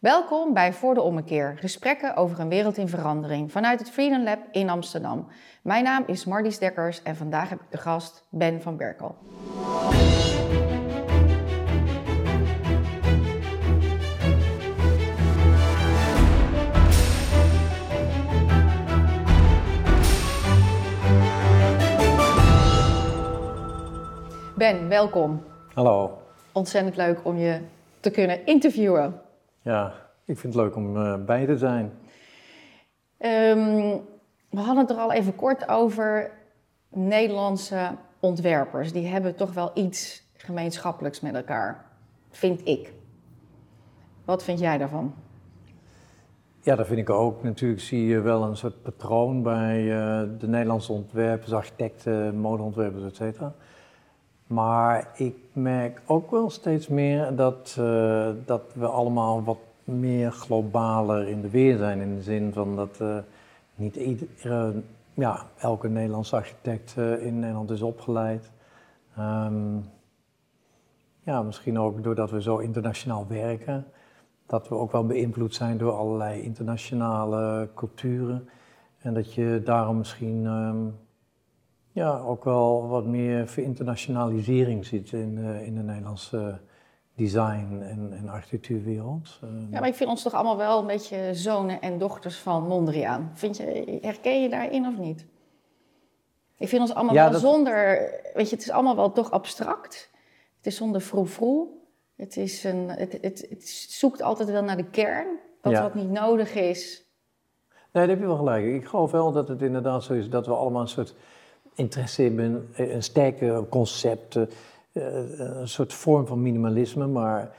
Welkom bij Voor de Ommekeer, gesprekken over een wereld in verandering vanuit het Freedom Lab in Amsterdam. Mijn naam is Marlies Dekkers en vandaag heb ik de gast Ben van Berkel. Ben, welkom. Hallo. Ontzettend leuk om je te kunnen interviewen. Ja, ik vind het leuk om uh, bij te zijn. Um, we hadden het er al even kort over. Nederlandse ontwerpers, die hebben toch wel iets gemeenschappelijks met elkaar, vind ik. Wat vind jij daarvan? Ja, dat vind ik ook. Natuurlijk zie je wel een soort patroon bij uh, de Nederlandse ontwerpers, architecten, modeontwerpers, et cetera. Maar ik merk ook wel steeds meer dat, uh, dat we allemaal wat meer globaler in de weer zijn. In de zin van dat uh, niet ieder, ja, elke Nederlandse architect uh, in Nederland is opgeleid. Um, ja, misschien ook doordat we zo internationaal werken. Dat we ook wel beïnvloed zijn door allerlei internationale culturen. En dat je daarom misschien um, ja, ook wel wat meer verinternationalisering ziet in, uh, in de Nederlandse design- en, en architectuurwereld. Ja, maar ik vind ons toch allemaal wel een beetje zonen en dochters van Mondriaan. Vind je, herken je daarin of niet? Ik vind ons allemaal Ja, wel dat- zonder, weet je, het is allemaal wel toch abstract. Het is zonder froe-froe. Het, is een, het, het, het zoekt altijd wel naar de kern. Dat Ja. wat niet nodig is. Nee, daar heb je wel gelijk. Ik geloof wel dat het inderdaad zo is dat we allemaal een soort interesse hebben, in een sterke concept, eh, een soort vorm van minimalisme. Maar,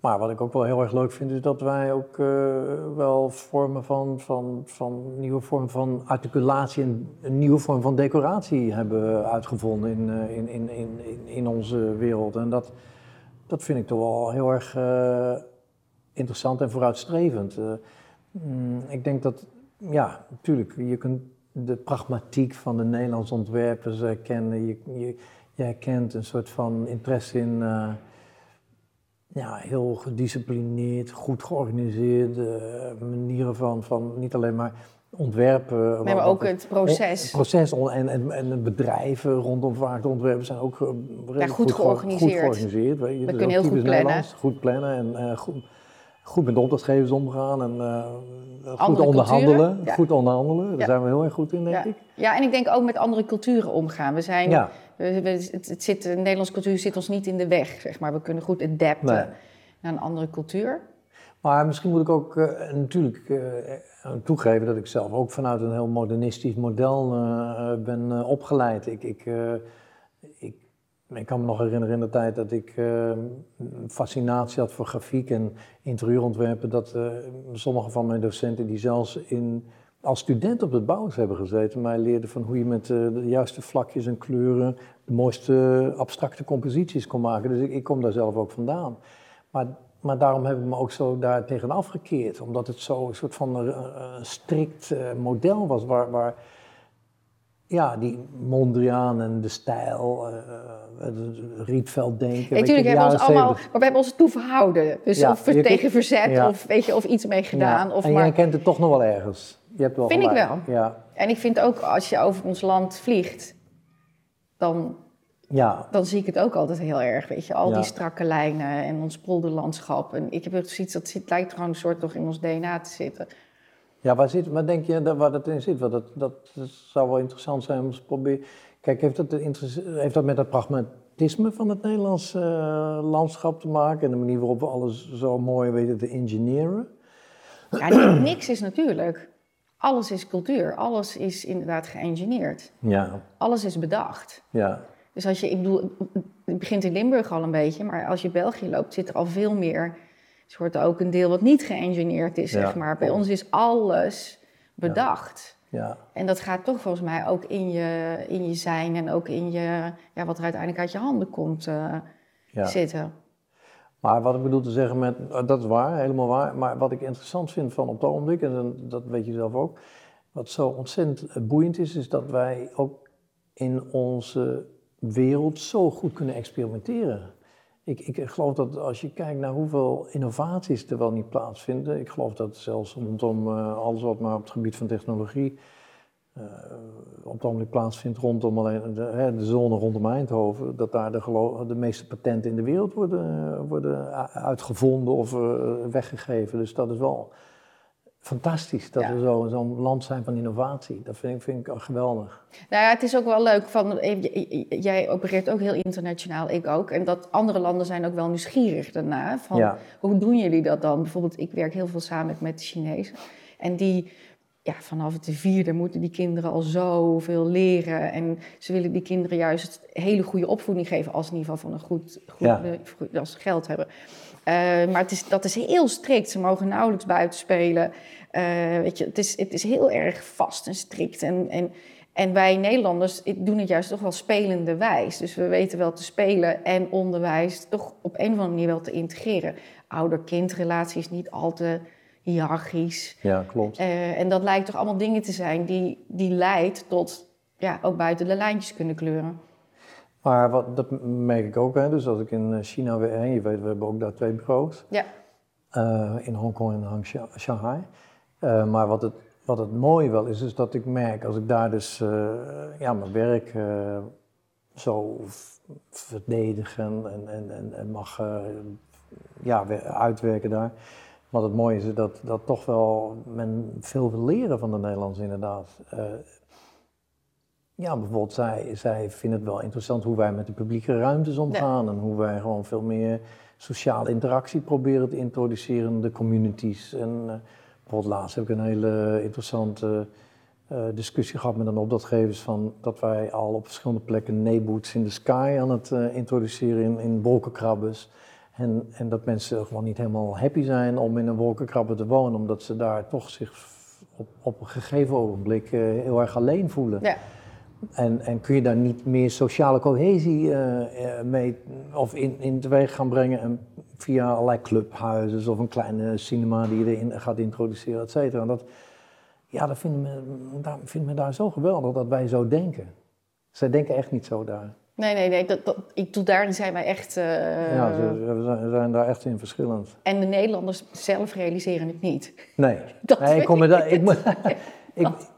maar wat ik ook wel heel erg leuk vind, is dat wij ook eh, wel vormen van, van, van nieuwe vorm van articulatie en een nieuwe vorm van decoratie hebben uitgevonden in, eh, in, in, in, in, onze wereld. En dat, dat vind ik toch wel heel erg eh, interessant en vooruitstrevend. Eh, mm, ik denk dat, ja, natuurlijk, je kunt de pragmatiek van de Nederlandse ontwerpers herkennen. Je, je, je herkent een soort van interesse in eh, ja, heel gedisciplineerd, goed georganiseerde manieren van, van niet alleen maar ontwerpen. Nee, maar ook het proces. het proces en, en, en bedrijven rondom vaak de ontwerpen zijn ook eh, redelijk goed geor- georganiseerd. Goed georganiseerd. We kunnen heel goed plannen. Nederlands. Goed plannen en eh, goed, goed met de opdrachtgevers omgaan en eh, goed Andere onderhandelen. ja. Goed onderhandelen, daar Ja. zijn we heel erg goed in, denk Ja. ik. ja, en ik denk ook met andere culturen omgaan. We zijn, Ja. we, we- het, het zit, de Nederlandse cultuur zit ons niet in de weg, zeg maar. We kunnen goed adapten Nee. naar een andere cultuur. Maar misschien moet ik ook eh, natuurlijk eh, toegeven dat ik zelf ook vanuit een heel modernistisch model ben opgeleid. Ik, ik, ik, ik kan me nog herinneren in de tijd dat ik een fascinatie had voor grafiek en interieurontwerpen. Dat eh, sommige van mijn docenten die zelfs in, als student op het bouwhuis hebben gezeten, mij leerden van hoe je met eh, de juiste vlakjes en kleuren de mooiste abstracte composities kon maken. Dus ik, ik kom daar zelf ook vandaan. Maar, maar daarom heb ik me ook zo daar tegen afgekeerd. Omdat het zo een soort van eh, eh, strikt model was waar, waar ja, die Mondriaan en de stijl, het Rietveld denken. weet je, Natuurlijk hebben we ons allemaal, 70. maar we hebben ons toe verhouden. Dus Ja, of tegen kunt- verzet ja. of, weet je, of iets mee gedaan. Ja, Of en maar, jij kent het toch nog wel ergens. Je hebt wel Vind ik wel. Ja, En ik vind ook, als je over ons land vliegt, dan, ja, dan zie ik het ook altijd heel erg. Weet je, al die strakke lijnen en ons polderlandschap. En ik heb echt zoiets, dat zit, lijkt gewoon een soort toch in ons DNA te zitten. Ja, waar, zit, waar denk je dat, waar dat in zit? Want dat, dat, dat zou wel interessant zijn om te proberen. Kijk, heeft dat, heeft dat met het pragmatisme van het Nederlandse eh, landschap te maken en de manier waarop we alles zo mooi weten te engineeren? Ja, ni- niks is natuurlijk. Alles is cultuur. Alles is inderdaad geëngineerd. Ja, Alles is bedacht. ja, Dus als je, ik bedoel, het begint in Limburg al een beetje, maar als je België loopt, zit er al veel meer. Er wordt ook een deel wat niet geëngineerd is, Ja, zeg maar. Bij ons is alles bedacht. ja. En dat gaat toch volgens mij ook in je, in je zijn en ook in je, ja, wat er uiteindelijk uit je handen komt eh, ja. zitten. Maar wat ik bedoel te zeggen met, eh, dat is waar, helemaal waar. Maar wat ik interessant vind van op het ogenblik, en dat weet je zelf ook, wat zo ontzettend eh, boeiend is, is dat wij ook in onze wereld zo goed kunnen experimenteren. Ik, ik geloof dat als je kijkt naar hoeveel innovaties er wel niet plaatsvinden, ik geloof dat zelfs rondom uh, alles wat maar op het gebied van technologie uh, op het ogenblik plaatsvindt rondom alleen de, hè, de, zone rondom Eindhoven, dat daar de, de meeste patenten in de wereld worden, worden uitgevonden of weggegeven. Dus dat is wel fantastisch dat we zo'n zo land zijn van innovatie. Dat vind ik, vind ik geweldig. Nou ja, het is ook wel leuk. Van, jij opereert ook heel internationaal, ik ook. En dat andere landen zijn ook wel nieuwsgierig daarna. Van, Hoe doen jullie dat dan? Bijvoorbeeld, ik werk heel veel samen met de Chinezen. En die, ja, vanaf het vierde moeten die kinderen al zoveel leren. En ze willen die kinderen juist hele goede opvoeding geven... als in ieder geval van een goed, goed als ze geld hebben. Uh, maar het is, dat is heel strikt. Ze mogen nauwelijks buiten spelen. Uh, weet je, het, is, het is heel erg vast en strikt. En, en, en wij Nederlanders doen het juist toch wel spelende wijs. Dus we weten wel te spelen en onderwijs toch op een of andere manier wel te integreren. Ouder-kindrelatie is niet al te hiërarchisch. Ja, klopt. Uh, en dat lijkt toch allemaal dingen te zijn die, die leidt tot ja, ook buiten de lijntjes kunnen kleuren. Maar wat, dat merk ik ook, hè. dus als ik in China weer, je weet, we hebben ook daar twee bureaus. Ja. Uh, in Hongkong en Shanghai. Uh, maar wat het, wat het mooie wel is, is dat ik merk als ik daar dus uh, ja, mijn werk uh, zo verdedigen en, en, en, en mag ja, uitwerken daar. Wat het mooie is, dat, dat toch wel men veel wil leren van de Nederlanders inderdaad. ja, bijvoorbeeld zij, zij vinden het wel interessant hoe wij met de publieke ruimtes omgaan en hoe wij gewoon veel meer sociale interactie proberen te introduceren in de communities. En, Bijvoorbeeld laatst heb ik een hele interessante uh, discussie gehad met een opdrachtgevers van dat wij al op verschillende plekken neighborhoods in the sky aan het uh, introduceren in, in wolkenkrabbers. En, en dat mensen gewoon niet helemaal happy zijn om in een wolkenkrabber te wonen, omdat ze daar toch zich op, op een gegeven ogenblik uh, heel erg alleen voelen. Ja. En, en kun je daar niet meer sociale cohesie mee of in, in teweeg gaan brengen en via allerlei clubhuizen of een kleine cinema die je erin gaat introduceren, et cetera. Dat, ja, dat men, vindt men daar zo geweldig dat wij zo denken. Zij denken echt niet zo daar. Nee, nee, nee. Dat, dat, ik doe daarin zijn wij echt. Uh, ja, we zijn, daar echt in verschillend. En de Nederlanders zelf realiseren het niet. Nee, dat nee ik kom me daar. Ik, ik,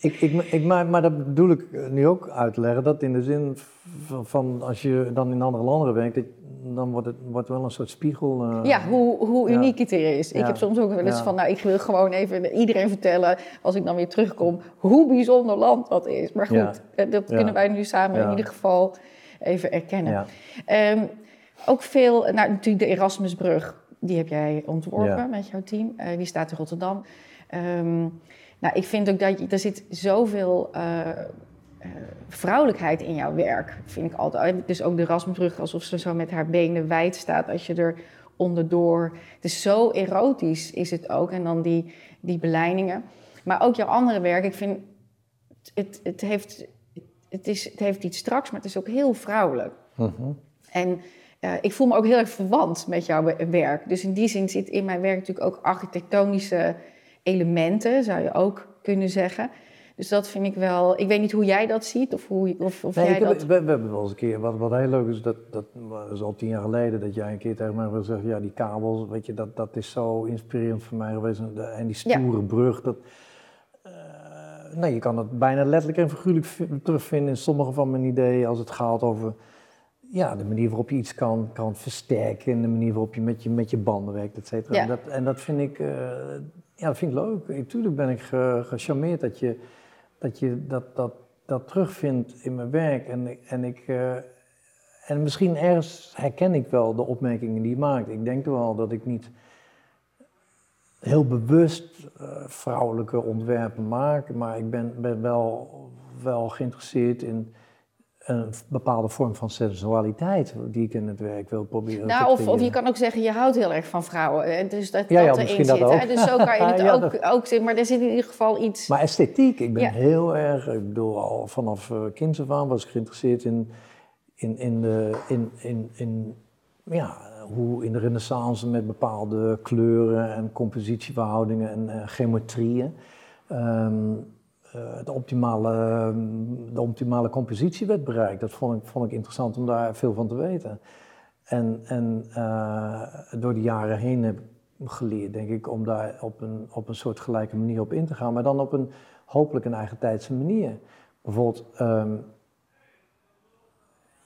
ik, ik, ik, maar, maar dat bedoel ik nu ook uitleggen. Dat in de zin van, van als je dan in andere landen werkt, dan wordt het wordt wel een soort spiegel. Uh, ja, hoe, hoe uniek het er is. Ik heb soms ook wel eens van, nou, ik wil gewoon even iedereen vertellen, als ik dan weer terugkom, hoe bijzonder land dat is. Maar goed, eh, dat kunnen wij nu samen in ieder geval even erkennen. Um, ook veel, nou, natuurlijk de Erasmusbrug, die heb jij ontworpen met jouw team. Uh, die staat in Rotterdam. Um, nou, ik vind ook dat je, er zit zoveel uh, uh, vrouwelijkheid in jouw werk, vind ik altijd. Dus ook de Rasmusbrug, alsof ze zo met haar benen wijd staat als je er onderdoor. Het is zo erotisch is het ook. En dan die, die beleidingen. Maar ook jouw andere werk, ik vind, het, het, heeft, het, is, het heeft iets straks, maar het is ook heel vrouwelijk. Mhm. En uh, ik voel me ook heel erg verwant met jouw werk. Dus in die zin zit in mijn werk natuurlijk ook architectonische elementen, zou je ook kunnen zeggen. Dus dat vind ik wel. Ik weet niet hoe jij dat ziet of hoe of, of jij dat. We, we, hebben wel eens een keer. Wat, wat heel leuk is, dat, dat, is al tien jaar geleden dat jij een keer tegen mij wil zeggen: ja, die kabels, weet je, dat, dat is zo inspirerend voor mij geweest. En die stoere brug. Dat, uh, nee, je kan het bijna letterlijk en figuurlijk terugvinden in sommige van mijn ideeën als het gaat over ja, de manier waarop je iets kan, kan versterken en de manier waarop je met je, met je banden werkt, et cetera. En, dat, en dat vind ik, uh, ja, dat vind ik leuk. Natuurlijk ben ik gecharmeerd dat je dat, je dat, dat, dat terugvindt in mijn werk. En, en, ik, uh, en misschien ergens herken ik wel de opmerkingen die je maakt. Ik denk wel dat ik niet heel bewust uh, vrouwelijke ontwerpen maak, maar ik ben, ben wel, wel geïnteresseerd in een bepaalde vorm van sensualiteit die ik in het werk wil proberen nou, te of, of, je kan ook zeggen, je houdt heel erg van vrouwen. Dus dat, ja, ja, dat erin zit. Hè? Dus zo kan je het ja, ook, ook zien. Maar er zit in ieder geval iets... Maar esthetiek, ik ben heel erg... Ik bedoel, al vanaf uh, kinds af aan was ik geïnteresseerd in, in, in, de, in, in, in ja, hoe in de renaissance met bepaalde kleuren en compositieverhoudingen en uh, geometrieën... Um, uh, de, optimale, de optimale compositie werd bereikt. Dat vond ik, vond ik interessant om daar veel van te weten. En, en uh, door de jaren heen heb ik geleerd, denk ik, om daar op een, op een soort gelijke manier op in te gaan, maar dan op een hopelijk een eigen tijdse manier. Bijvoorbeeld, um,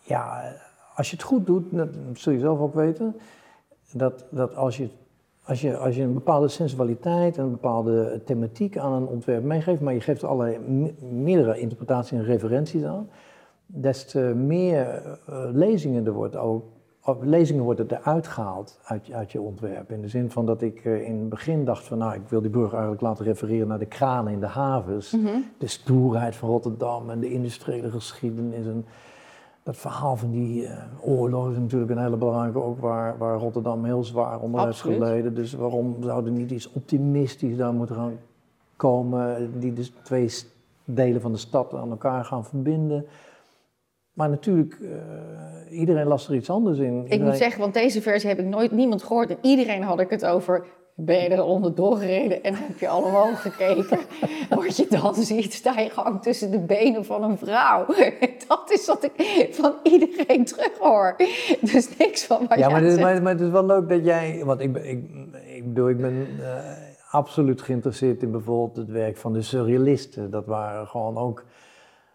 ja, als je het goed doet, dat zul je zelf ook weten, dat, dat als, je, als, je, als je een bepaalde sensualiteit en een bepaalde thematiek aan een ontwerp meegeeft, maar je geeft er allerlei meerdere interpretaties en referenties aan, des te meer uh, lezingen er wordt ook lezingen worden eruit gehaald uit, uit je ontwerp. In de zin van dat ik uh, in het begin dacht van, nou, ik wil die burger eigenlijk laten refereren naar de kranen in de havens. Mhm. De stoerheid van Rotterdam en de industriële geschiedenis. En dat verhaal van die uh, oorlog is natuurlijk een hele belangrijke ook, waar, waar Rotterdam heel zwaar onder heeft geleden. Dus waarom zou er niet iets optimistisch daar moeten gaan komen, die de twee delen van de stad aan elkaar gaan verbinden. Maar natuurlijk, uh, iedereen las er iets anders in. Ik moet zeggen, want deze versie heb ik nooit niemand gehoord. En iedereen had ik het over. Ben je er onderdoor gereden en heb je allemaal gekeken? Wat je dan ziet, sta je gewoon tussen de benen van een vrouw. Dat is wat ik van iedereen terug hoor. Dus niks van wat ja, maar, het, maar, maar het is wel leuk dat jij... Want ik, ik, ik bedoel, ik ben uh, absoluut geïnteresseerd in bijvoorbeeld het werk van de surrealisten. Dat waren gewoon ook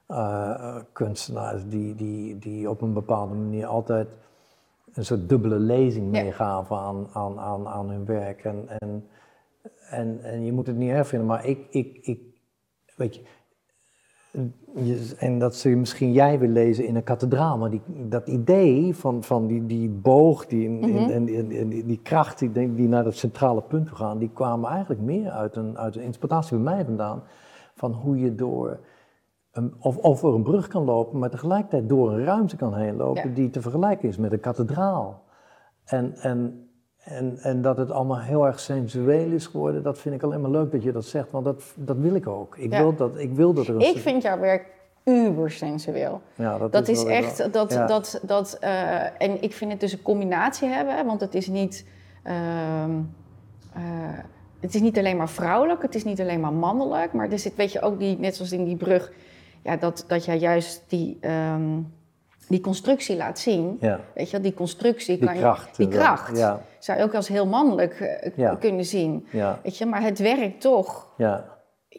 uh, kunstenaars die, die, die op een bepaalde manier altijd een soort dubbele lezing meegaven aan, aan, aan, aan hun werk. En, en, en, en je moet het niet erg vinden, maar ik, ik, ik weet je, en dat je misschien jij wil lezen in een kathedraal, maar die, dat idee van, van die, die boog die, in, Mhm. en, en, en die, die kracht die, die naar dat centrale punt toe gaan, die kwamen eigenlijk meer uit een, uit een interpretatie bij mij vandaan van hoe je door een, of over een brug kan lopen, maar tegelijkertijd door een ruimte kan heen lopen Ja. die te vergelijken is met een kathedraal. En, en, en, en dat het allemaal heel erg sensueel is geworden, dat vind ik alleen maar leuk dat je dat zegt, want dat, dat wil ik ook. Ik, Ja. wil, dat, ik wil dat er een Ik vind jouw werk uber sensueel. ja, Dat is wel- echt, dat, ja. dat, dat, eh, en ik vind het dus een combinatie hebben, want het is niet, ehm, eh, het is niet alleen maar vrouwelijk, het is niet alleen maar mannelijk, maar er zit, weet je, ook die, net zoals in die brug, ja, dat, dat jij juist die, ehm, die constructie laat zien. Ja, Weet je, die constructie die kan kracht. je, die kracht Ja, zou je ook als heel mannelijk eh, kunnen zien. Weet je, maar het werkt toch ja.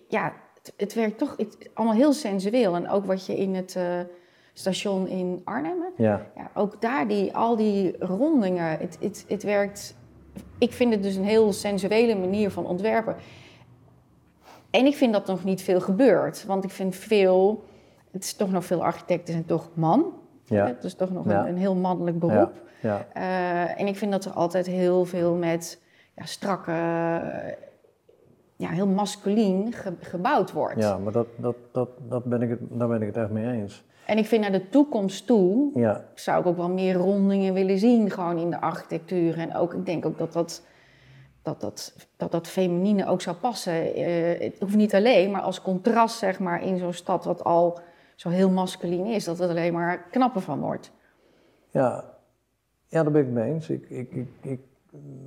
ja, het, het werkt toch het, allemaal heel sensueel. En ook wat je in het eh, station in Arnhem ja. Ja, ook daar, die, al die rondingen. Het, het, het werkt... Ik vind het dus een heel sensuele manier van ontwerpen. En ik vind dat nog niet veel gebeurt. Want ik vind veel... Het is toch nog veel architecten zijn toch man. Ja. Het is toch nog Ja. een, een heel mannelijk beroep. ja. Eh, en ik vind dat er altijd heel veel met ja, strakke, ja, heel masculien ge- gebouwd wordt. Ja, maar dat, dat, dat, dat ben ik het, daar ben ik het echt mee eens. En ik vind naar de toekomst toe, zou ik ook wel meer rondingen willen zien, gewoon in de architectuur. En ook, ik denk ook dat dat, dat, dat, dat, dat feminine ook zou passen. Eh, het hoeft niet alleen, maar als contrast, zeg maar, in zo'n stad wat al zo heel masculien is, dat het alleen maar knapper van wordt. ja. ja daar ben ik het mee eens. Ik, ik, ik, ik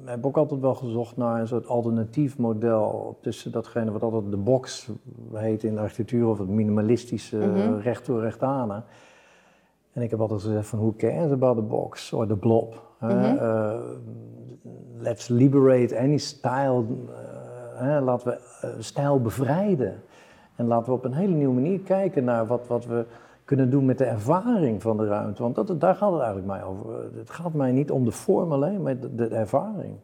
heb ook altijd wel gezocht naar een soort alternatief model tussen datgene wat altijd de box heet in de architectuur, of het minimalistische Mhm. recht toe recht aan. En ik heb altijd gezegd van who cares about the box or the blob? Mhm. Eh, let's liberate any style. eh, hè? Laten we eh, stijl bevrijden. En laten we op een hele nieuwe manier kijken naar wat, wat we kunnen doen met de ervaring van de ruimte. Want dat, daar gaat het eigenlijk mij over. Het gaat mij niet om de vorm alleen, maar de, de ervaring.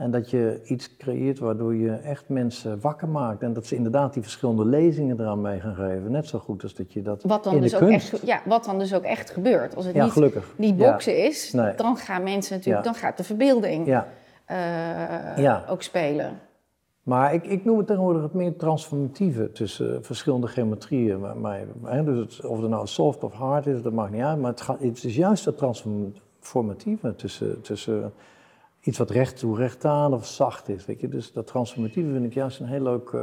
En dat je iets creëert waardoor je echt mensen wakker maakt. En dat ze inderdaad die verschillende lezingen eraan mee gaan geven. Net zo goed als dat je dat Wat dan, in dus de ook kunst... echt, ja, wat dan dus ook echt gebeurt. Als het ja, niet gelukkig. die Ja. boksen is, Nee. dan gaan mensen natuurlijk, Ja. dan gaat de verbeelding Ja, eh, ook spelen. maar ik, ik noem het tegenwoordig het meer transformatieve tussen verschillende geometrieën. Maar, maar, hè, dus het, of het nou soft of hard is, dat maakt niet uit. Maar het, gaat, het is juist het transformatieve tussen, tussen iets wat recht toe recht aan of zacht is. Weet je? Dus dat transformatieve vind ik juist een heel leuk eh,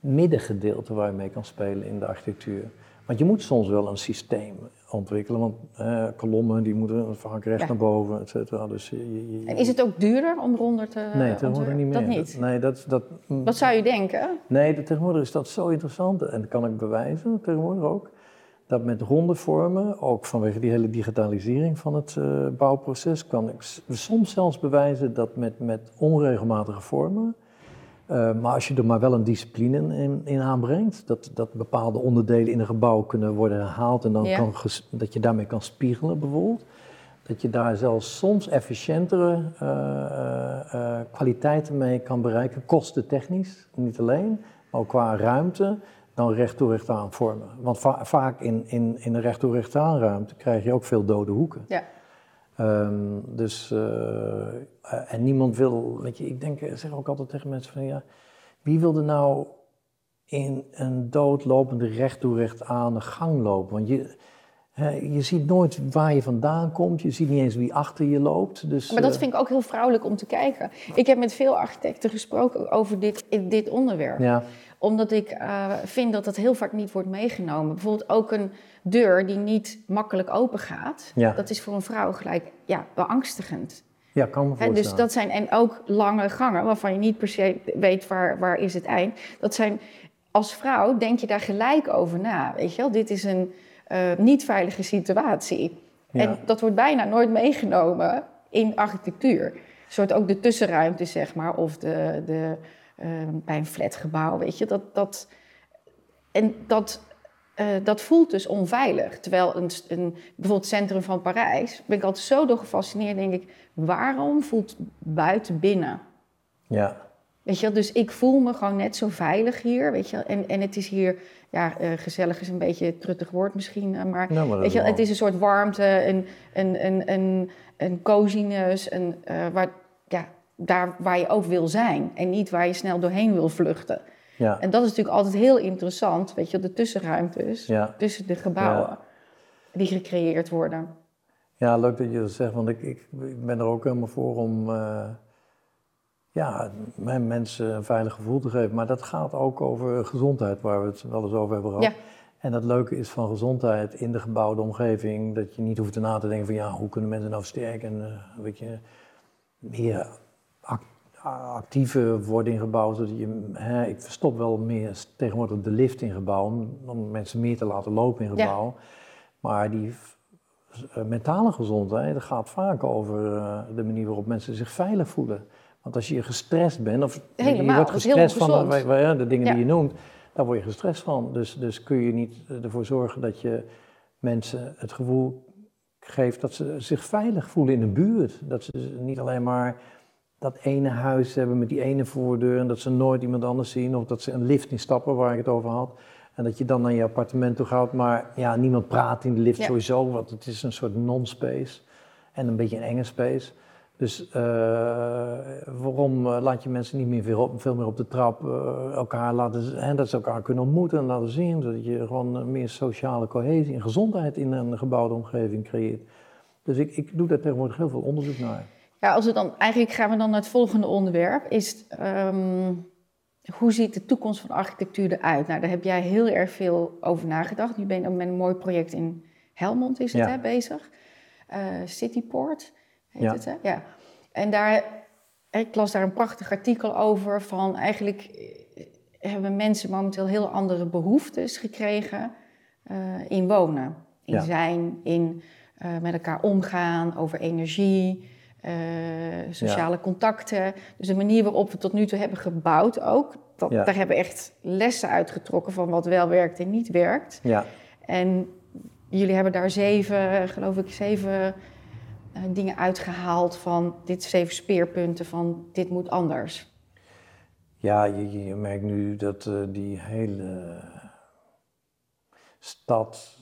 middengedeelte waar je mee kan spelen in de architectuur. Want je moet soms wel een systeem ontwikkelen, want eh, kolommen die moeten vaak recht Ja. naar boven, et cetera. Dus je, je- je- En is het ook duurder om ronder te Nee, tegenwoordig niet meer. Dat niet? Nee, dat, dat, Wat zou je denken? nee tegenwoordig is dat zo interessant en dat kan ik bewijzen, tegenwoordig ook. Dat met ronde vormen, ook vanwege die hele digitalisering van het uh, bouwproces, kan ik soms zelfs bewijzen dat met, met onregelmatige vormen, uh, maar als je er maar wel een discipline in, in, aanbrengt, dat, dat bepaalde onderdelen in een gebouw kunnen worden herhaald en dan kan, dat je daarmee kan spiegelen bijvoorbeeld, dat je daar zelfs soms efficiëntere uh, kwaliteiten mee kan bereiken, kostentechnisch, niet alleen, maar ook qua ruimte dan recht toe recht aan vormen. Want vaak in, in, in een recht toe recht aan ruimte krijg je ook veel dode hoeken. Ja. Um, dus, uh, en niemand wil, weet je, ik denk, ik zeg ook altijd tegen mensen van ja, wie wil er nou in een doodlopende recht toe recht aan de gang lopen? Want je, je ziet nooit waar je vandaan komt, je ziet niet eens wie achter je loopt. Dus, maar dat uh, vind ik ook heel vrouwelijk om te kijken. Ik heb met veel architecten gesproken over dit, dit onderwerp. Ja omdat ik uh, vind dat dat heel vaak niet wordt meegenomen. Bijvoorbeeld ook een deur die niet makkelijk open gaat. Ja. Dat is voor een vrouw gelijk ja, beangstigend. Ja, kan me voorstellen. dus dat zijn, en ook lange gangen waarvan je niet per se weet waar, waar is het eind. Dat zijn, als vrouw denk je daar gelijk over na. Weet je wel, dit is een uh, niet veilige situatie. Ja. En dat wordt bijna nooit meegenomen in architectuur. Een soort ook de tussenruimte, zeg maar, of de, de, bij een flatgebouw, weet je. Dat, dat, en dat, uh, dat voelt dus onveilig. Terwijl een, een, bijvoorbeeld het centrum van Parijs, ben ik altijd zo door gefascineerd, denk ik, waarom voelt buiten binnen? Ja. Weet je, dus ik voel me gewoon net zo veilig hier, weet je. En, en het is hier, ja, uh, gezellig is een beetje een truttig woord misschien, uh, maar, nou, maar weet je, het is een soort warmte, een, een, een, een, een coziness, een, uh, waar, ja, daar waar je ook wil zijn en niet waar je snel doorheen wil vluchten. Ja. En dat is natuurlijk altijd heel interessant, weet je, de tussenruimtes ja. tussen de gebouwen die gecreëerd worden. Ja, leuk dat je dat zegt, want ik, ik, ik ben er ook helemaal voor om uh, ja, mijn mensen een veilig gevoel te geven. Maar dat gaat ook over gezondheid, waar we het wel eens over hebben gehad. Ja. En het leuke is van gezondheid in de gebouwde omgeving, dat je niet hoeft te na te denken van ja, hoe kunnen mensen nou sterk en uh, weet je, meer actieve worden in gebouwen. Zodat je, hè, ik verstop wel meer tegenwoordig de lift in gebouwen, om mensen meer te laten lopen in gebouwen. Maar die uh, mentale gezondheid, dat gaat vaak over uh, de manier waarop mensen zich veilig voelen. Want als je gestrest bent, of Helemaal, je wordt gestrest van de, de dingen ja. die je noemt, daar word je gestrest van. Dus, dus kun je niet ervoor zorgen dat je mensen het gevoel geeft dat ze zich veilig voelen in de buurt. Dat ze niet alleen maar dat ene huis hebben met die ene voordeur en dat ze nooit iemand anders zien. Of dat ze een lift instappen waar ik het over had. En dat je dan naar je appartement toe gaat, maar ja, niemand praat in de lift sowieso, want het is een soort non-space. En een beetje een enge space. Dus uh, waarom uh, laat je mensen niet meer veel, op, veel meer op de trap uh, elkaar laten, hè, dat ze elkaar kunnen ontmoeten en laten zien, zodat je gewoon meer sociale cohesie en gezondheid in een gebouwde omgeving creëert. Dus ik, ik doe daar tegenwoordig heel veel onderzoek naar. Ja, als we dan, eigenlijk gaan we dan naar het volgende onderwerp. Is, um, hoe ziet de toekomst van architectuur eruit? Nou, daar heb jij heel erg veel over nagedacht. Je bent ook met een mooi project in Helmond is het, hè, bezig. Uh, Cityport heet ja. het, hè? Ja. En daar, ik las daar een prachtig artikel over van eigenlijk eh, hebben mensen momenteel heel andere behoeftes gekregen uh, in wonen. In ja. zijn, in uh, met elkaar omgaan, over energie, uh, sociale contacten. Dus de manier waarop we tot nu toe hebben gebouwd ook. Dat, Daar hebben we echt lessen uitgetrokken van wat wel werkt en niet werkt. Ja. En jullie hebben daar zeven, geloof ik, zeven uh, dingen uitgehaald van dit zeven speerpunten van dit moet anders. Ja, je, je merkt nu dat uh, die hele stad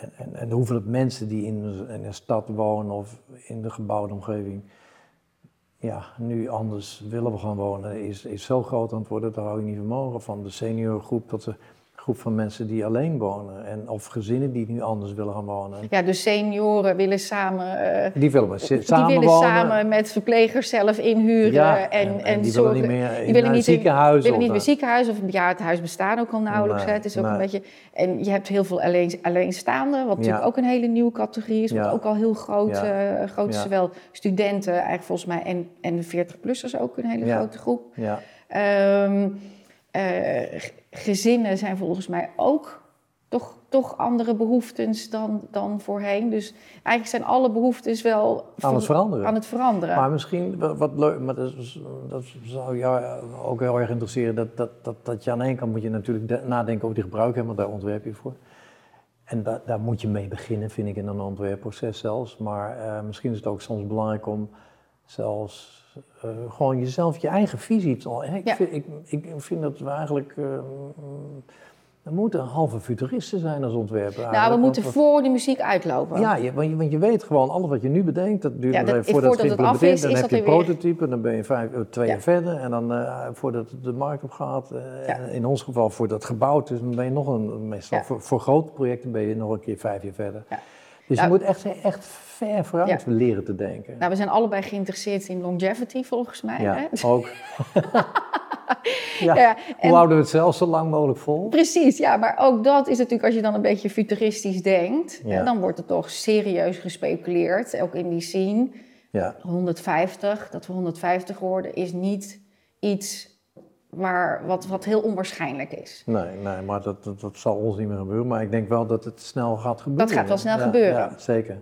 en, en, en hoeveel mensen die in, in, een stad wonen of in de gebouwde omgeving, ja, nu anders willen we gaan wonen, is, is zo groot aan het daar hou je niet van mogen. Van de seniorgroep tot de groep van mensen die alleen wonen. En, of gezinnen die nu anders willen gaan wonen. Ja, dus senioren willen samen... Uh, die willen, maar die samen willen wonen. samen met verplegers zelf inhuren. Ja, en, en, en, die zorgen, willen niet meer in die willen een niet ziekenhuis. willen niet meer ziekenhuis of een bejaardenhuis bestaan ook al nauwelijks. Nee. Het is ook nee. een beetje... En je hebt heel veel alleen, alleenstaanden, wat natuurlijk ook een hele nieuwe categorie is. Wat Ja. ook al heel groot, eh, groot is. Zowel studenten eigenlijk volgens mij en, en de 40-plussers ook een hele grote groep. Ja, Ehm, eh, gezinnen zijn volgens mij ook toch, toch andere behoeftes dan, dan voorheen. Dus eigenlijk zijn alle behoeftes wel Aan het veranderen. aan het veranderen. Maar misschien wa- wat leuk, maar dat, is- dat zou jou ook heel erg interesseren. Dat, dat, dat, dat je aan de ene kant moet je natuurlijk de- nadenken over die gebruik, hè, want daar ontwerp je voor. En da- daar moet je mee beginnen, vind ik, in een ontwerpproces zelfs. Maar eh, misschien is het ook soms belangrijk om zelfs eh, gewoon jezelf, je eigen visie te... hè, Ik, Ja. vind, ik, ik vind dat we eigenlijk... eh, mm, we moeten halve futuristen zijn als ontwerper. nou, we moeten voor de muziek uitlopen. ja, je, want, je, want je weet gewoon, alles wat je nu bedenkt, dat duurt Ja, nog dat- even voordat, voordat het af geïmplementeerd is, Dan is heb dat je een weer- prototype, dan ben je vijf, eh, twee Ja. jaar verder. En dan eh, voordat het de markt op gaat, Ja. in ons geval voordat het gebouwd is, dan ben je nog een, meestal voor, voor grote projecten ben je nog een keer vijf jaar verder. Dus Nou- je moet echt, echt ver vooruit leren te denken. Nou, we zijn allebei geïnteresseerd in longevity volgens mij. ja, Hè? ook. ja. Ja, en- Hoe houden we het zelf zo lang mogelijk vol? Precies, ja, maar ook dat is natuurlijk, als je dan een beetje futuristisch denkt, Ja. dan wordt er toch serieus gespeculeerd, ook in die scene. Ja. 150, dat we 150 worden, is niet iets waar, wat, wat heel onwaarschijnlijk is. Nee, nee maar dat, dat, dat zal ons niet meer gebeuren. Maar ik denk wel dat het snel gaat gebeuren. gaat wel snel Ja, gebeuren. Ja, zeker.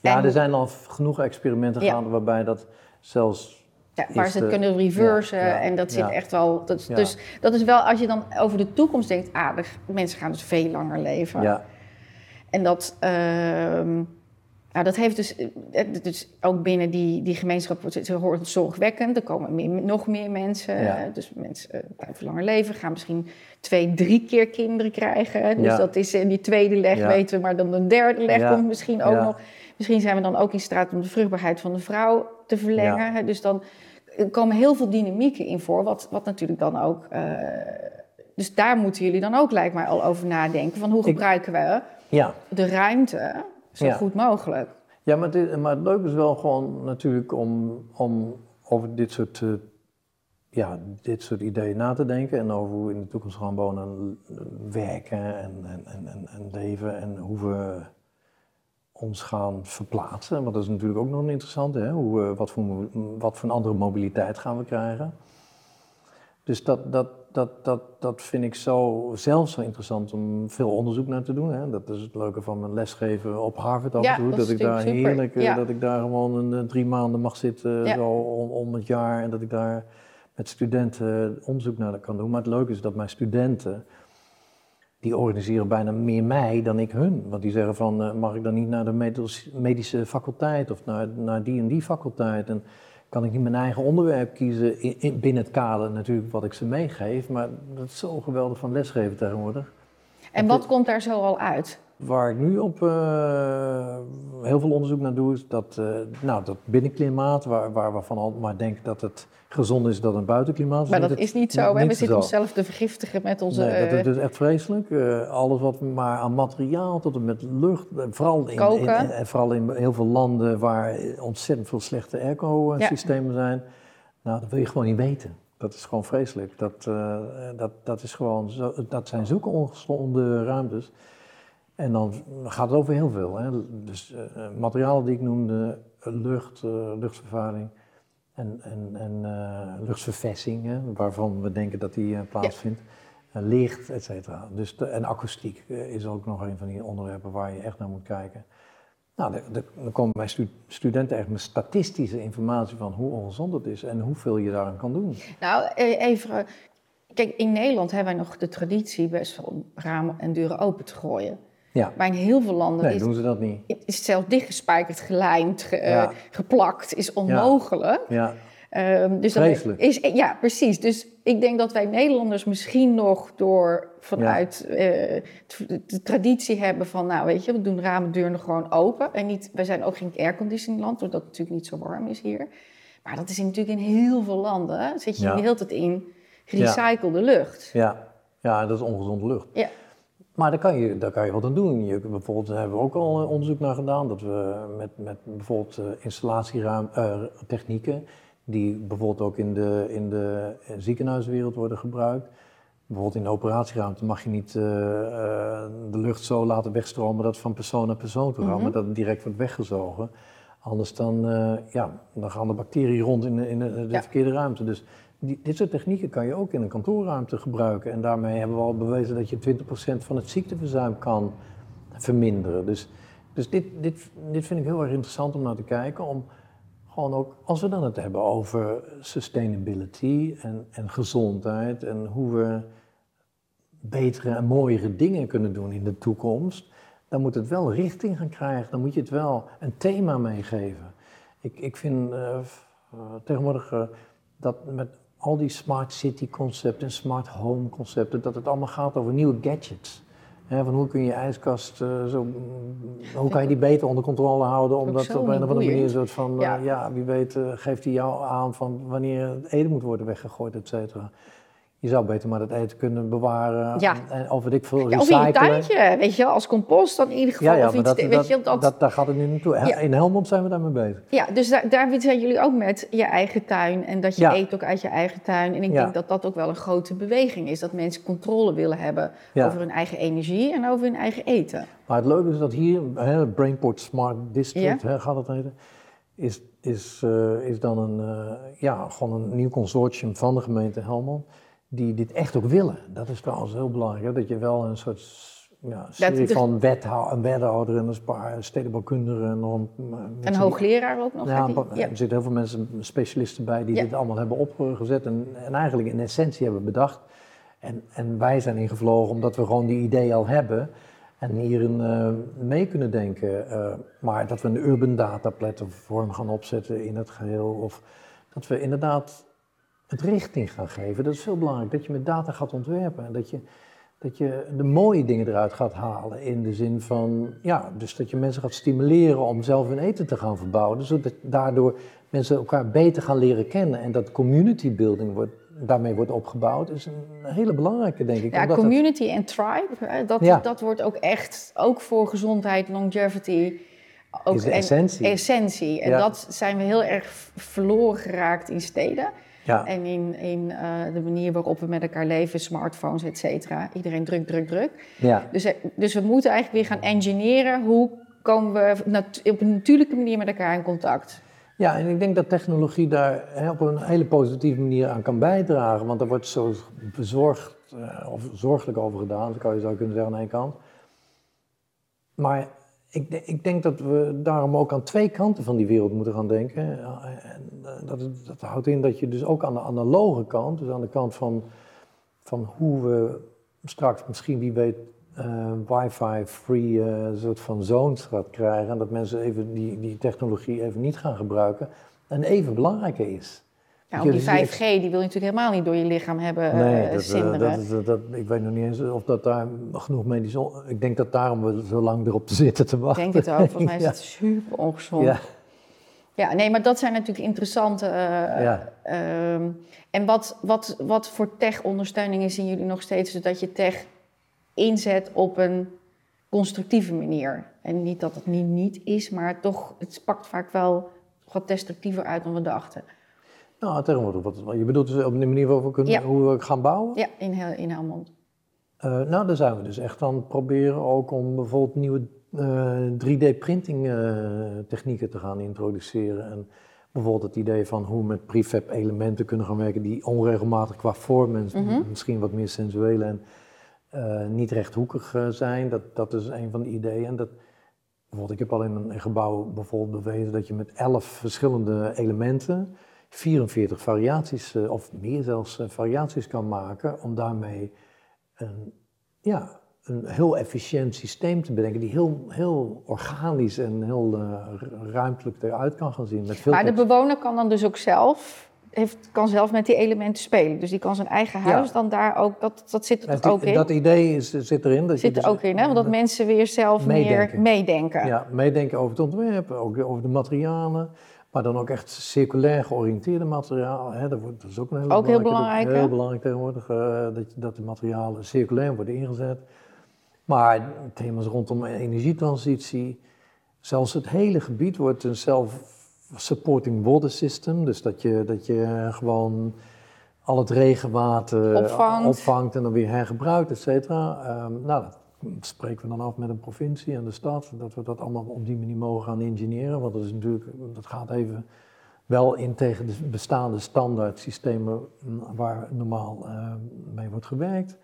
Ja, En- er zijn al genoeg experimenten Ja. gaande waarbij dat zelfs... Ja, waar ze het de- kunnen reversen ja, ja, en dat zit echt wel. Dat. Dus dat is wel, als je dan over de toekomst denkt, ah, de mensen gaan dus veel langer leven. Ja, En dat, ehm, nou, dat heeft dus, eh, dus ook binnen die, die gemeenschap wordt het zorgwekkend. Er komen meer, nog meer mensen. Ja. eh, Dus mensen eh, blijven langer leven, gaan misschien twee, drie keer kinderen krijgen. Dus Ja. dat is in die tweede leg, Ja. weten we, maar dan een derde leg komt misschien ook nog. Misschien zijn we dan ook in staat om de vruchtbaarheid van de vrouw te verlengen. Dus dan er komen heel veel dynamieken in voor, wat, wat natuurlijk dan ook. eh, dus daar moeten jullie dan ook, lijkt mij, al over nadenken. Van hoe Ik- gebruiken we ja. de ruimte zo Ja. goed mogelijk. ja maar, dit, maar het leuke is wel gewoon natuurlijk om, om over dit soort, eh, ja, dit soort ideeën na te denken. En over hoe we in de toekomst gaan wonen en werken en, en, en, en, en leven. En hoe we ons gaan verplaatsen. Want dat is natuurlijk ook nog een interessante. Hè? Hoe, wat, voor, wat voor een andere mobiliteit gaan we krijgen. Dus dat, dat, dat, dat, dat vind ik zo, zelf zo interessant om veel onderzoek naar te doen. Hè? Dat is het leuke van mijn lesgeven op Harvard af en Ja, toe. dat Dat, ik daar super. heerlijk, eh, Ja. dat ik daar gewoon een, eh, drie maanden mag zitten Ja. zo om, om het jaar. En dat ik daar met studenten onderzoek naar kan doen. Maar het leuke is dat mijn studenten, die organiseren bijna meer mij dan ik hun. Want die zeggen van, eh, mag ik dan niet naar de medis- medische faculteit of naar, naar die en die faculteit? En kan ik niet mijn eigen onderwerp kiezen in, in- binnen het kader natuurlijk wat ik ze meegeef. Maar dat is zo geweldig van lesgeven tegenwoordig. En wat komt daar zo al uit? Waar ik nu op eh, heel veel onderzoek naar doe, is dat, eh, nou, dat binnenklimaat, waar, waar we van al maar denken dat het gezond is dat een buitenklimaat Maar dat is niet zo. hè? We zitten onszelf te vergiftigen met onze... Nee, dat eh, is dus echt vreselijk. Eh, alles wat maar aan materiaal tot en met lucht, eh, vooral in, in, Koken. en- en vooral in heel veel landen waar ontzettend veel slechte airco-systemen zijn. Nou, dat wil je gewoon niet weten. Dat is gewoon vreselijk. Dat, eh, dat, dat, is gewoon zo, dat zijn zulke ongeslonden ruimtes. En dan gaat het over heel veel. Hè. Dus eh, materialen die ik noemde, lucht, eh, luchtvervuiling en, en, en eh, luchtverversing, hè, waarvan we denken dat die plaatsvindt. Licht, et cetera. Dus de- en akoestiek is ook nog een van die onderwerpen waar je echt naar moet kijken. Nou, dan komen mijn stu- studenten echt met statistische informatie van hoe ongezond het is en hoeveel je daaraan kan doen. Nou, eh, even... Kijk, in Nederland hebben wij nog de traditie best wel om ramen en deuren open te gooien. Ja, Maar in heel veel landen nee, is, doen ze dat niet. is het zelf dichtgespijkerd, gelijmd, ge- eh, Ja. geplakt, is onmogelijk. Ja, Ehm, dus Vreselijk. Is, ja, precies. Dus ik denk dat wij Nederlanders misschien nog door vanuit eh, de traditie hebben van, nou weet je, we doen ramen, deuren gewoon open. En niet, wij zijn ook geen airconditioning land, doordat het natuurlijk niet zo warm is hier. Maar dat is natuurlijk in heel veel landen, zit je Ja. de hele tijd in gerecyclede lucht. ja, ja, dat is ongezonde lucht. Ja. Maar daar kan je, daar kan je wat aan doen. Je, bijvoorbeeld daar hebben we ook al eh, onderzoek naar gedaan. Dat we met, met bijvoorbeeld installatietechnieken, die bijvoorbeeld ook in de, in de ziekenhuiswereld worden gebruikt. Bijvoorbeeld in de operatieruimte mag je niet eh, eh, de lucht zo laten wegstromen dat het van persoon naar persoon toe gaat, Mhm. maar dat het direct wordt weggezogen. Anders dan, eh, ja, dan gaan de bacteriën rond in de, in de, de Ja. verkeerde ruimte. Dus die, dit soort technieken kan je ook in een kantoorruimte gebruiken. En daarmee hebben we al bewezen dat je 20% van het ziekteverzuim kan verminderen. Dus, dus dit, dit, dit vind ik heel erg interessant om naar te kijken. Om gewoon ook, als we dan het hebben over sustainability en, en gezondheid en hoe we betere en mooiere dingen kunnen doen in de toekomst, dan moet het wel richting gaan krijgen. Dan moet je het wel een thema meegeven. Ik, ik vind uh, tegenwoordig uh, dat met al die smart city concepten en smart home concepten, dat het allemaal gaat over nieuwe gadgets. van hoe kun je je ijskast uh, zo, hoe kan je die beter onder controle houden, omdat op een of andere manier een soort van, ja. ja wie weet, geeft hij jou aan van wanneer het eten moet worden weggegooid, et cetera. Je zou beter maar dat eten kunnen bewaren. Ja. En, of weet ik veel, ja, of in je tuintje, weet je als compost dan in ieder geval. Ja, ja of iets, dat, weet je, dat, dat, daar gaat het nu naartoe. In Helmond zijn we daarmee bezig. Ja, dus daar, daar zijn jullie ook met je eigen tuin. En dat je eet ook uit je eigen tuin. En ik denk dat dat ook wel een grote beweging is. Dat mensen controle willen hebben over hun eigen energie en over hun eigen eten. Maar het leuke is dat hier, hè, Brainport Smart District hè, gaat het heten, is, is, uh, is dan een, uh, ja, gewoon een nieuw consortium van de gemeente Helmond die dit echt ook willen. Dat is trouwens heel belangrijk, hè? dat je wel een soort ja, serie van wethou een wethouder en een paar stedenbouwkundigen. En, nog een, een hoogleraar ook nog? Ja, ja, er zitten heel veel mensen, specialisten bij, die dit allemaal hebben opgezet en, en eigenlijk in essentie hebben bedacht. En, en wij zijn ingevlogen omdat we gewoon die idee al hebben en hierin uh, mee kunnen denken. Uh, maar dat we een urban data platform gaan opzetten in het geheel. Of dat we inderdaad het richting gaan geven. Dat is veel belangrijk, dat je met data gaat ontwerpen en dat je, dat je de mooie dingen eruit gaat halen. In de zin van, ja, dus dat je mensen gaat stimuleren om zelf hun eten te gaan verbouwen. Zodat dus daardoor mensen elkaar beter gaan leren kennen en dat community building wordt, daarmee wordt opgebouwd, is een hele belangrijke, denk ik. Ja, community en tribe, dat, dat wordt ook echt, ook voor gezondheid, longevity... Ook is de essentie. En, essentie. En dat zijn we heel erg verloren geraakt in steden. Ja. En in, in uh, de manier waarop we met elkaar leven, smartphones, et cetera. Iedereen druk, druk, druk. Ja. Dus, eh, dus we moeten eigenlijk weer gaan engineeren. Hoe komen we op een natuurlijke manier met elkaar in contact? Ja, en ik denk dat technologie daar hè, op een hele positieve manier aan kan bijdragen. Want er wordt zo bezorgd uh, of zorgelijk over gedaan, kan je zou kunnen zeggen aan één kant. Maar ik, ik, denk dat we daarom ook aan twee kanten van die wereld moeten gaan denken. En eh, dat, dat houdt in dat je dus ook aan de analoge kant, dus aan de kant van, van hoe we straks misschien wie weet uh, wifi-free uh, soort van zones gaat krijgen. En dat mensen even die, die technologie even niet gaan gebruiken. En even belangrijker is. Ja, die 5G die wil je natuurlijk helemaal niet door je lichaam hebben nee, uh, dat, dat, dat, ik weet nog niet eens of dat daar genoeg medisch... Ik denk dat daarom we zo lang erop te zitten te wachten. Ik denk het ook. Volgens mij is het super ongezond. Ja. ja, nee, maar dat zijn natuurlijk interessante... Uh, ja. Uh, en wat, wat, wat voor tech-ondersteuningen zien jullie nog steeds... zodat je tech inzet op een constructieve manier? En niet dat het niet, niet is, maar toch... Het pakt vaak wel wat destructiever uit dan we dachten. Nou, tegenwoordig. Wat, je bedoelt dus op de manier waarop we kunnen, hoe we gaan bouwen? Ja, in, in Helmond. Uh, nou, daar zijn we dus echt aan het proberen ook om bijvoorbeeld nieuwe uh, eh, 3D-printing uh, eh, technieken te gaan introduceren. En bijvoorbeeld het idee van hoe we met prefab elementen kunnen gaan werken die onregelmatig qua vorm en mhm. misschien wat meer sensueel en niet rechthoekig zijn. Dat, dat is een van de ideeën. Dat, bijvoorbeeld, ik heb al in een gebouw bijvoorbeeld bewezen dat je met elf verschillende elementen 44 variaties, eh, of meer zelfs, eh, variaties kan maken om daarmee een, ja, een heel efficiënt systeem te bedenken die heel, heel organisch en heel uh, ruimtelijk eruit kan gaan zien. Met veel maar de bewoner kan dan dus ook zelf, heeft, kan zelf met die elementen spelen. Dus die kan zijn eigen huis dan daar ook, dat, dat zit er ook in? Dat idee is, zit erin. Dat zit er dus, ook in, hè? Want dat mensen weer zelf meedenken. meer meedenken. Ja, meedenken over het ontwerp, ook over de materialen. Maar dan ook echt circulair georiënteerde materialen. Hè, dat, wordt, dat is ook een hele ook heel belangrijk. Heel belangrijk tegenwoordig uh, dat, dat de materialen circulair worden ingezet. Maar thema's rondom energietransitie. Zelfs het hele gebied wordt een self-supporting water system. Dus dat je, dat je gewoon al het regenwater opvangt, en dan weer hergebruikt, et cetera. Um, nou, dat spreken we dan af met een provincie en de stad, dat we dat allemaal op die manier mogen gaan engineeren. Want dat is natuurlijk, dat gaat even wel in tegen de bestaande standaard systemen waar normaal uh, mee wordt gewerkt.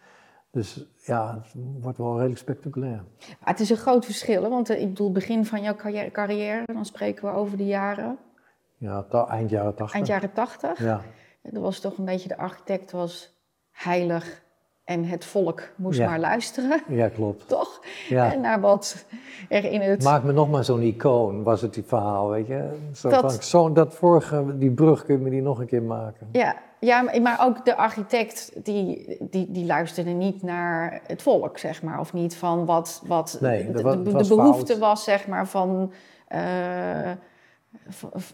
Dus ja, het wordt wel redelijk spectaculair. het is een groot verschil, want ik bedoel, begin van jouw carrière, dan spreken we over de jaren. Ja, eind jaren tachtig. Eind jaren tachtig. Ja. Dat was toch een beetje, de architect was heilig en het volk moest maar luisteren. Ja, klopt. Toch? Ja. En naar wat er in het... Maak me nog maar zo'n icoon, was het die verhaal, weet je. Zo dat... Zo, dat vorige, die brug kun je me die nog een keer maken. Ja, ja maar ook de architect, die, die, die luisterde niet naar het volk, zeg maar. Of niet van wat, wat nee, de, de, de, behoefte was, zeg maar, van... Uh,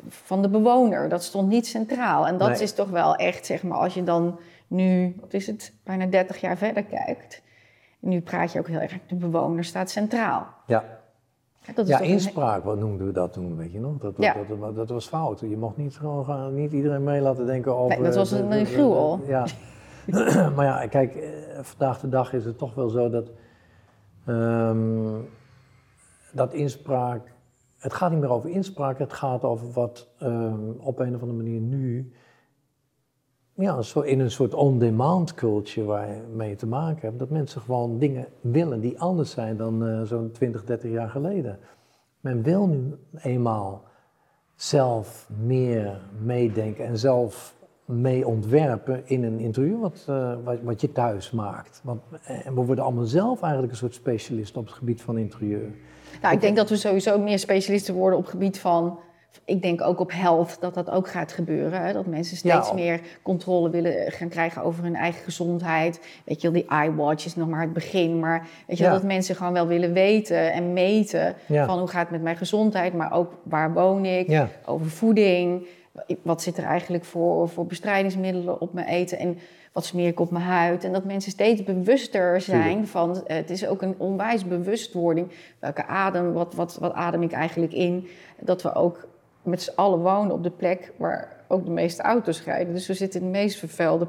van de bewoner. Dat stond niet centraal. En dat is toch wel echt, zeg maar, als je dan nu, wat is het, bijna 30 jaar verder kijkt. Nu praat je ook heel erg, de bewoner staat centraal. Ja. Dat is ja, inspraak, wat noemden we dat toen, weet je nog? Dat, ja. dat, dat, was fout. Je mocht niet gewoon gaan, niet iedereen mee laten denken over... Nee, dat was een, een gruwel. Ja. maar ja, kijk, eh, vandaag de dag is het toch wel zo dat... Um, dat inspraak... Het gaat niet meer over inspraak, het gaat over wat um, op een of andere manier nu ja, in een soort on-demand culture waar je mee te maken hebt. Dat mensen gewoon dingen willen die anders zijn dan uh, zo'n 20, 30 jaar geleden. Men wil nu eenmaal zelf meer meedenken en zelf mee ontwerpen in een interieur wat, uh, wat, wat, je thuis maakt. Want, eh, en we worden allemaal zelf eigenlijk een soort specialist op het gebied van interieur. Nou, ik denk dat we sowieso meer specialisten worden op het gebied van ik denk ook op health dat dat ook gaat gebeuren. Hè? Dat mensen steeds meer controle willen gaan krijgen over hun eigen gezondheid. Weet je wel, die iWatch is nog maar het begin. Maar weet je wel, dat mensen gewoon wel willen weten en meten van hoe gaat het met mijn gezondheid. Maar ook waar woon ik, over voeding. Wat zit er eigenlijk voor, voor bestrijdingsmiddelen op mijn eten en wat smeer ik op mijn huid. En dat mensen steeds bewuster zijn van, eh, het is ook een onwijs bewustwording. Welke adem, wat, wat, wat adem ik eigenlijk in? Dat we ook met z'n allen wonen op de plek waar ook de meeste auto's rijden. Dus we zitten in de meest vervuilde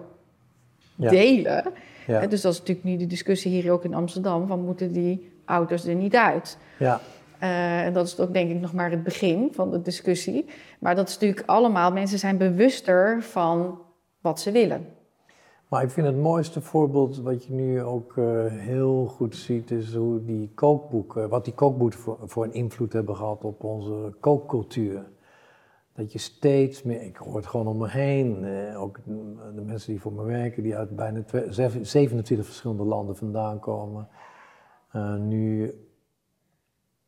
delen. Ja. Dus dat is natuurlijk nu de discussie hier ook in Amsterdam: van moeten die auto's er niet uit? Ja. Uh, en dat is ook denk ik nog maar het begin van de discussie. Maar dat is natuurlijk allemaal, mensen zijn bewuster van wat ze willen. Maar ik vind het mooiste voorbeeld wat je nu ook uh, heel goed ziet, is hoe die kookboeken, wat die kookboeken voor, voor een invloed hebben gehad op onze kookcultuur dat je steeds meer, ik hoor het gewoon om me heen, eh, ook de mensen die voor me werken, die uit bijna 27 verschillende landen vandaan komen, uh, nu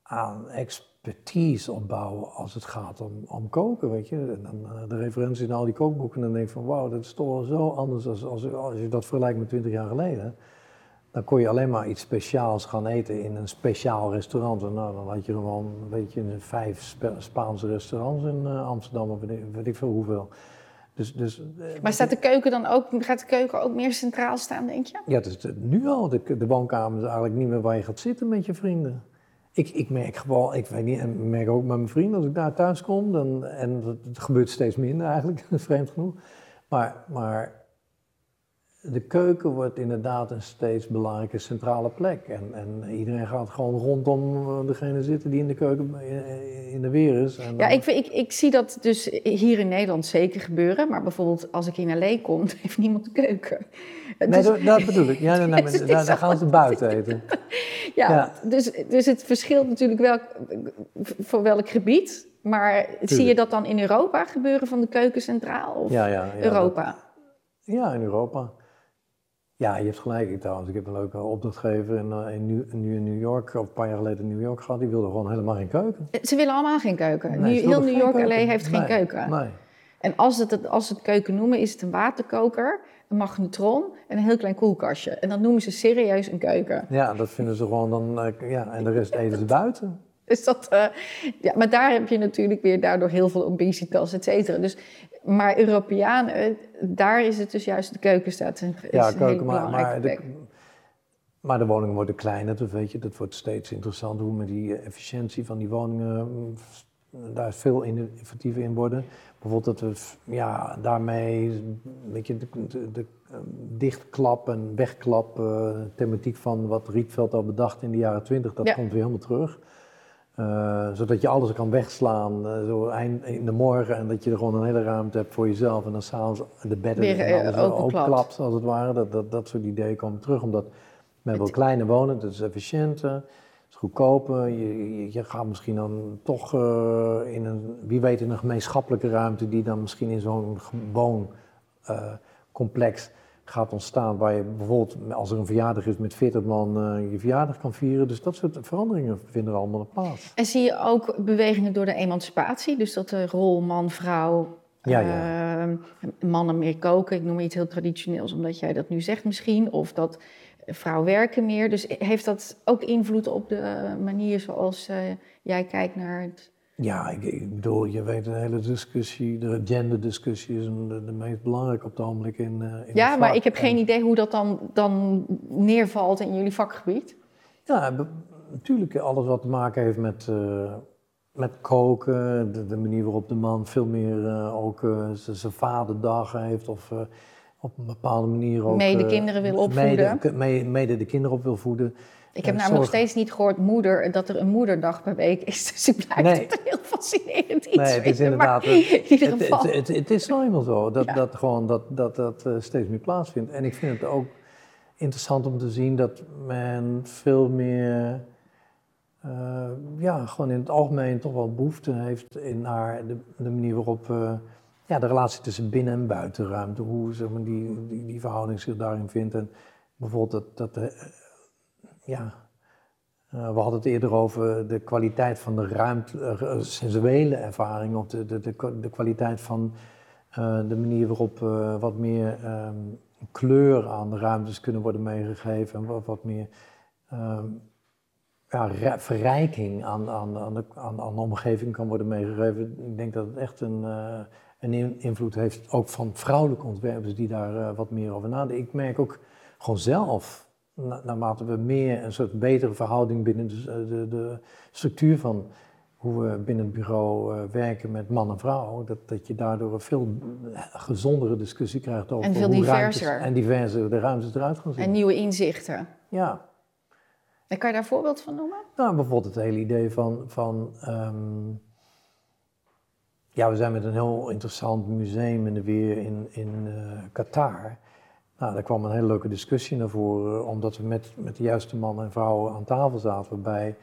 aan expertise opbouwen als het gaat om, om koken, weet je. En dan uh, de referenties in al die kookboeken, dan denk ik van wauw, dat is toch wel zo anders als, als, als je dat vergelijkt met 20 jaar geleden dan kon je alleen maar iets speciaals gaan eten in een speciaal restaurant. En nou, dan had je gewoon, weet je, vijf Spaanse restaurants in uh, Amsterdam, of weet ik, veel hoeveel. Dus, dus, uh, maar staat de keuken dan ook, gaat de keuken ook meer centraal staan, denk je? Ja, is nu al. De, de woonkamer is eigenlijk niet meer waar je gaat zitten met je vrienden. Ik, ik merk gewoon, ik weet niet, en ik merk ook met mijn vrienden, als ik daar thuis kom, dan, en dat, het gebeurt steeds minder eigenlijk, vreemd genoeg. Maar, maar de keuken wordt inderdaad een steeds belangrijke centrale plek. En, en iedereen gaat gewoon rondom eh, degene zitten die in de keuken in de weer is. En ja, ik, ik, ik zie dat dus hier in Nederland zeker gebeuren. Maar bijvoorbeeld als ik in L.A. kom, heeft niemand de keuken. Nee, dus, dat, bedoel ik. Ja, nee, nee, daar, daar, gaan ze buiten eten. ja, Dus, dus het verschilt natuurlijk wel voor welk gebied. Maar zie je dat dan in Europa gebeuren van de keuken centraal? Of ja, ja, ja, Europa? ja, in Europa. Ja, je hebt gelijk ik, trouwens. Ik heb een leuke opdrachtgever in, uh, in, nu in New York, of een paar jaar geleden in New York gehad. Die wilde gewoon helemaal geen keuken. Eh, ze willen allemaal geen keuken. Nee, heel New York alleen heeft geen keuken. Nee. En als, het, als ze het keuken noemen, is het een waterkoker, een magnetron en een heel klein koelkastje. En dat noemen ze serieus een keuken. Ja, dat vinden ze gewoon dan, uh, ja, en de rest eten ze buiten. Dus dat, uh, ja, maar daar heb je natuurlijk weer daardoor heel veel obesitas, et cetera. Dus maar Europeanen, daar is het dus juist de keuken staat. Een, ja, keuken, maar, maar de, maar de woningen worden kleiner, dat weet je. Dat wordt steeds interessanter hoe met die eh, efficiëntie van die woningen mm, daar veel innovatiever in worden. Bijvoorbeeld dat we ja, daarmee weet je, de, de, de ehm, dichtklap en wegklap uh, thematiek van wat Rietveld al bedacht in de jaren twintig, dat komt weer helemaal terug. Eh, zodat je alles kan wegslaan uh, zo eind in de morgen en dat je er gewoon een hele ruimte hebt voor jezelf en dan s'avonds de bedden Weer, en alles uh, ook klapt als het ware. Dat, dat, dat soort ideeën komen terug, omdat met wel kleine wonen, dat is efficiënter, het is goedkoper. Je, je, je gaat misschien dan toch in een, wie weet in een gemeenschappelijke ruimte die dan misschien in zo'n wooncomplex gaat ontstaan. Waar je bijvoorbeeld, als er een verjaardag is met 40 man, uh, je verjaardag kan vieren. Dus dat soort veranderingen vinden er allemaal plaats. En zie je ook bewegingen door de emancipatie? Dus dat de rol man-vrouw, ja, ja. Uh, mannen meer koken, ik noem iets heel traditioneels, omdat jij dat nu zegt misschien. Of dat vrouwen werken meer. Dus heeft dat ook invloed op de manier zoals uh, jij kijkt naar het ja, ik, ik, bedoel, je weet de hele discussie, de genderdiscussie is een, de, de, meest belangrijke op het ogenblik in, uh, in Ja, maar ik heb geen idee hoe dat dan, dan neervalt in jullie vakgebied. Ja, natuurlijk alles wat te maken heeft met, uh, met koken, de, de, manier waarop de man veel meer uh, ook zijn vaderdag heeft of op een bepaalde manier ook... Mede kinderen wil opvoeden. Mede, mede de kinderen op wil voeden. Ik heb namelijk nog steeds niet gehoord moeder, dat er een moederdag per week is. Dus ik blijf nee. het heel fascinerend iets Nee, het is vinden, inderdaad... in ieder het, geval. Het, het, het is nou eenmaal zo, dat Ja. dat, gewoon, dat, dat, dat eh, steeds meer plaatsvindt. En ik vind het ook interessant om te zien dat men veel meer... eh, ja, gewoon in het algemeen toch wel behoefte heeft in naar de, de manier waarop... eh, ja, de relatie tussen binnen- en buitenruimte, hoe zeg maar, die, die, die verhouding zich daarin vindt. En bijvoorbeeld dat, dat ja, eh, we hadden het eerder over de kwaliteit van de ruimte, eh, sensuele ervaring, of de, de, de, de kwaliteit van eh, de manier waarop eh, wat meer ehm, kleur aan de ruimtes kunnen worden meegegeven en wat, wat meer ehm, ja, verrijking aan, aan, aan, de, aan, aan de omgeving kan worden meegegeven. Ik denk dat het echt een, eh, een in- invloed heeft, ook van vrouwelijke ontwerpers die daar eh, wat meer over nadenken. Ik merk ook gewoon zelf, na- naarmate we meer een soort betere verhouding binnen de, de, de structuur van hoe we binnen het bureau eh, werken met man en vrouw, dat, dat je daardoor een veel gezondere discussie krijgt over En veel hoe ruimtes, diverser. en diverser de ruimtes eruit gaan zien. En nieuwe inzichten. Ja, En kan je daar een voorbeeld van noemen? nou, bijvoorbeeld het hele idee van, van ehm, ja, we zijn met een heel interessant museum in de weer in, in eh, Qatar. Nou, daar kwam een hele leuke discussie naar voren, omdat we met, met de juiste mannen en vrouwen aan tafel zaten, waarbij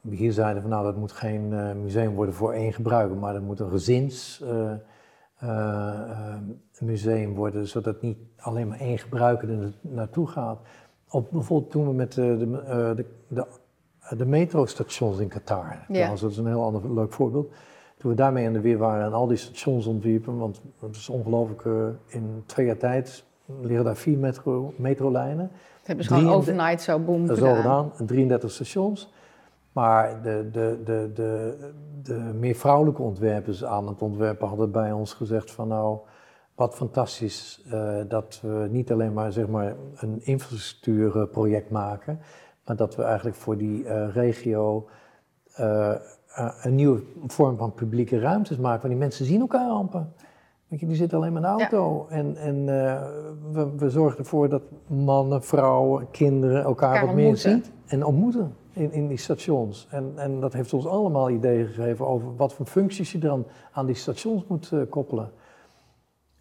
we hier zeiden van nou, dat moet geen eh, museum worden voor één gebruiker, maar dat moet een gezins eh, eh, eh, worden, zodat niet alleen maar één gebruiker er na- naartoe gaat. Op, bijvoorbeeld toen we met de, de, eh, de, de, metrostations in Qatar, trouwens, dat is een heel ander leuk voorbeeld. Toen we daarmee aan de weer waren en al die stations ontwierpen, want het is ongelooflijk, eh, in twee jaar tijd liggen daar vier metro, metrolijnen. Dat hebben ze gewoon overnight zo boem Dat is gedaan. al gedaan, en 33 stations. Maar de, de, de, de, de meer vrouwelijke ontwerpers aan het ontwerpen hadden bij ons gezegd van nou, wat fantastisch eh, dat we niet alleen maar, zeg maar een infrastructuurproject maken, maar dat we eigenlijk voor die eh, regio eh, een nieuwe vorm van publieke ruimtes maken. Want die mensen zien elkaar amper. Weet je, die zitten alleen maar in de auto. En, en eh, we, we zorgen ervoor dat mannen, vrouwen, kinderen elkaar, Elkaar wat meer zien en ontmoeten in, in die stations. En, en dat heeft ons allemaal ideeën gegeven over wat voor functies je dan aan die stations moet eh, koppelen.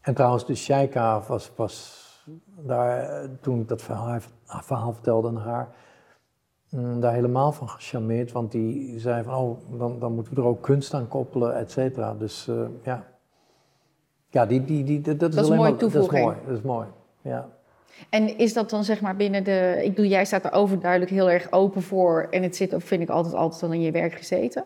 En trouwens, de Sheikha was, was daar, eh, toen ik dat verhaal, verhaal vertelde aan haar, mm, daar helemaal van gecharmeerd. Want die zei van, oh, dan, dan moeten we er ook kunst aan koppelen, et cetera. Dus ja. Ja, die, die, die, dat, is is alleen een mooie maar, Dat is toevoeging. mooi, dat is mooi, ja. En is dat dan zeg maar binnen de... Ik bedoel, jij staat er overduidelijk heel erg open voor. En het zit vind ik, altijd, altijd al in je werk gezeten.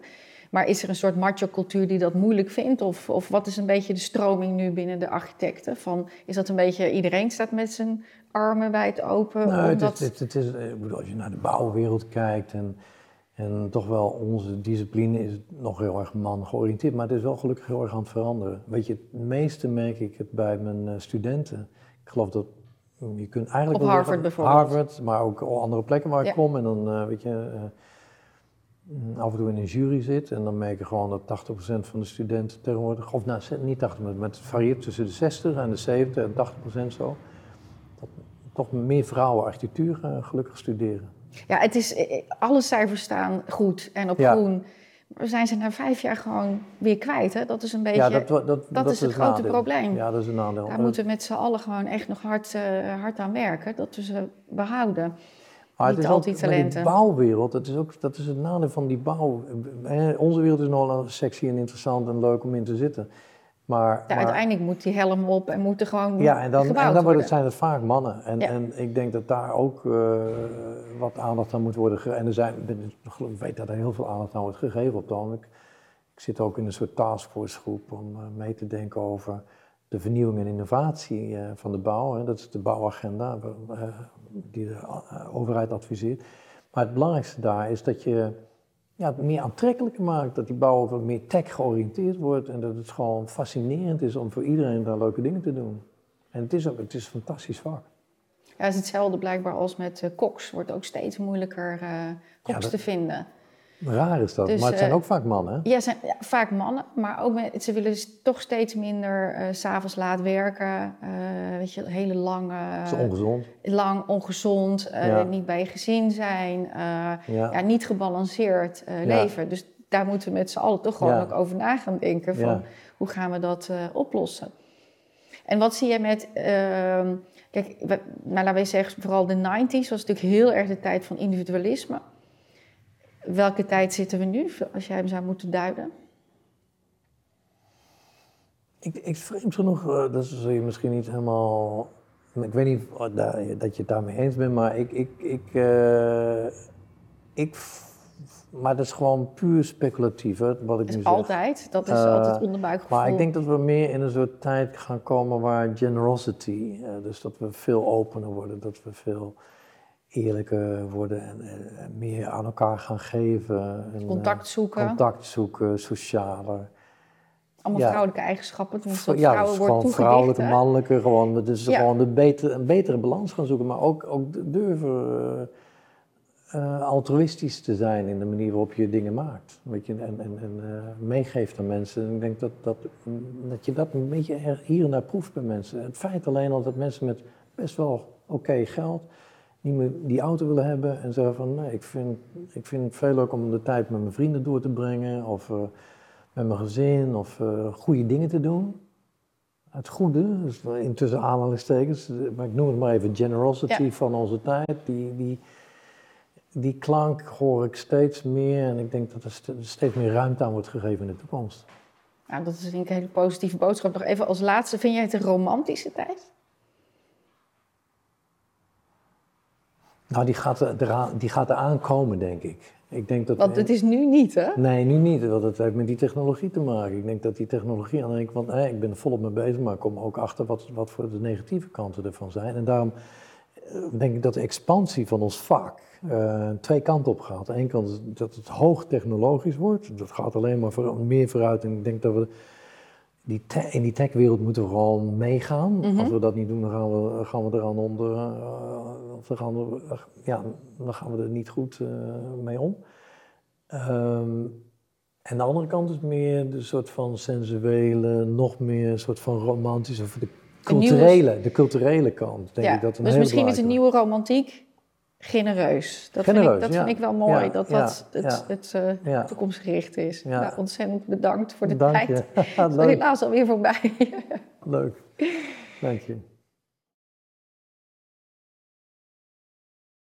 Maar is er een soort macho-cultuur die dat moeilijk vindt? Of, of wat is een beetje de stroming nu binnen de architecten? Van, is dat een beetje, iedereen staat met zijn armen wijd open? Nou, het, is, het, het is, ik bedoel, als je naar de bouwwereld kijkt en, en toch wel onze discipline is nog heel erg man georiënteerd, maar het is wel gelukkig heel erg aan het veranderen. Weet je, het meeste merk ik het bij mijn eh, studenten. Ik geloof dat je kunt eigenlijk Op Harvard bijvoorbeeld. Harvard, maar ook andere plekken waar ik kom en dan eh, weet je. eh, af en toe in een jury zit en dan merk je gewoon dat 80% van de studenten tegenwoordig, of nou, niet 80%, maar het varieert tussen de 60 en de 70 en 80% zo, dat toch meer vrouwen architectuur gelukkig studeren. Ja, het is, eh, alle cijfers staan goed en op Ja. groen. Maar we zijn ze na vijf jaar gewoon weer kwijt. Hè? Dat is een beetje. ja, dat, dat, dat, dat is het grote nadeel. probleem. Ja, dat is een nadeel. Daar moeten we met z'n allen gewoon echt nog hard, eh, hard aan werken. Dat we ze behouden. Maar het Niet is al ook die met die talenten. bouwwereld, dat is, ook, dat is het nadeel van die bouw. Onze wereld is nogal sexy en interessant en leuk om in te zitten. Maar, Ja, maar- uiteindelijk moet die helm op en moet er gewoon ja, en dan, en dan wordt worden. het, zijn het vaak mannen. En, Ja. en ik denk dat daar ook eh, wat aandacht aan moet worden gegeven. En er zijn, ik weet dat er heel veel aandacht aan wordt gegeven op het ogenblik. Ik zit ook in een soort taskforce groep om eh, mee te denken over de vernieuwing en innovatie eh, van de bouw. Hè. Dat is de bouwagenda die de overheid adviseert. Maar het belangrijkste daar is dat je ja, het meer aantrekkelijker maakt. Dat die bouw ook wat meer tech georiënteerd wordt. En dat het gewoon fascinerend is om voor iedereen daar leuke dingen te doen. En het is ook het is een fantastisch vak. Ja, het is hetzelfde blijkbaar als met eh, koks. Wordt ook steeds moeilijker eh koks dat- te vinden. Raar is dat, Dus, maar het zijn eh, ook vaak mannen. Hè? Ja, zijn ja, vaak mannen, maar ook met, ze willen s- toch steeds minder eh, s s'avonds laat werken. eh, weet je, hele lange, Het is ongezond. lang ongezond, eh, Ja. niet bij je gezin zijn, eh, Ja. ja, niet gebalanceerd eh, leven. Dus daar moeten we met z'n allen toch gewoon ook over na gaan denken van hoe gaan we dat eh, oplossen. En wat zie je met, ehm, kijk, nou, laten we zeggen, vooral de 90s was natuurlijk heel erg de tijd van individualisme. Welke tijd zitten we nu, als jij hem zou moeten duiden? Ik, ik vreemd genoeg, eh, dat zul je misschien niet helemaal. Ik weet niet da- dat je het daarmee eens bent, maar ik. ik, ik, eh, ik maar dat is gewoon puur speculatief, hè, wat ik nu zeg. altijd, dat is Eh, altijd onderbuikgevoel. Maar ik denk dat we meer in een soort tijd gaan komen waar generosity, eh, dus dat we veel opener worden, dat we veel eerlijker worden en, meer aan elkaar gaan geven. En, eh, Contact zoeken, contact zoeken, socialer. allemaal ja. vrouwelijke eigenschappen. dat Ja, vrouwen wordt gewoon vrouwelijke, hè? mannelijke, gewoon, is Ja. gewoon de beter, een betere balans gaan zoeken, maar ook, ook durven eh, altruïstisch te zijn in de manier waarop je dingen maakt. Weet je, en en, en meegeeft aan mensen. En ik denk dat, dat, dat je dat een beetje er- hier en daar proeft bij mensen. Het feit alleen al dat mensen met best wel oké geld niet meer die auto willen hebben en zeggen van nee, ik vind, ik vind het veel leuk om de tijd met mijn vrienden door te brengen of eh, met mijn gezin of eh, goede dingen te doen. Het goede, dus intussen aanhalingstekens, maar ik noem het maar even generosity Ja. van onze tijd, die, die, die klank hoor ik steeds meer en ik denk dat er st- steeds meer ruimte aan wordt gegeven in de toekomst. Nou, dat is denk ik een hele positieve boodschap. Nog even als laatste, vind jij het een romantische tijd? Nou, die gaat, er, eraan- die gaat eraan komen, denk ik. ik denk dat Want het is nu niet, hè? Nee, nu niet, want het heeft met die technologie te maken. Ik denk dat die technologie aan de hè, ik ben er volop mee bezig, maar ik kom ook achter wat, wat voor de negatieve kanten ervan zijn. En daarom eh, denk ik dat de expansie van ons vak eh, twee kanten op gaat. Aan de ene kant is dat het hoog technologisch wordt, dat gaat alleen maar voor, meer vooruit. En ik denk dat we die in die techwereld moeten we gewoon meegaan. Mhm. Als we dat niet doen, dan gaan we, gaan we eraan onder, eh, of dan gaan we, ja, dan gaan we er niet goed eh, mee om. Ehm, en de andere kant is meer de soort van sensuele, nog meer soort van romantische, of de nieuwe- culturele, de culturele kant. Denk ja. ik dat een dus misschien is een nieuwe romantiek genereus. Dat, vind, ik, dat ja. vind ik wel mooi, Ja, dat dat het, ja. het Ja. toekomstgericht is. Nou, ontzettend bedankt voor de Dank tijd. je. Het is helaas alweer voorbij. Leuk. Dank je.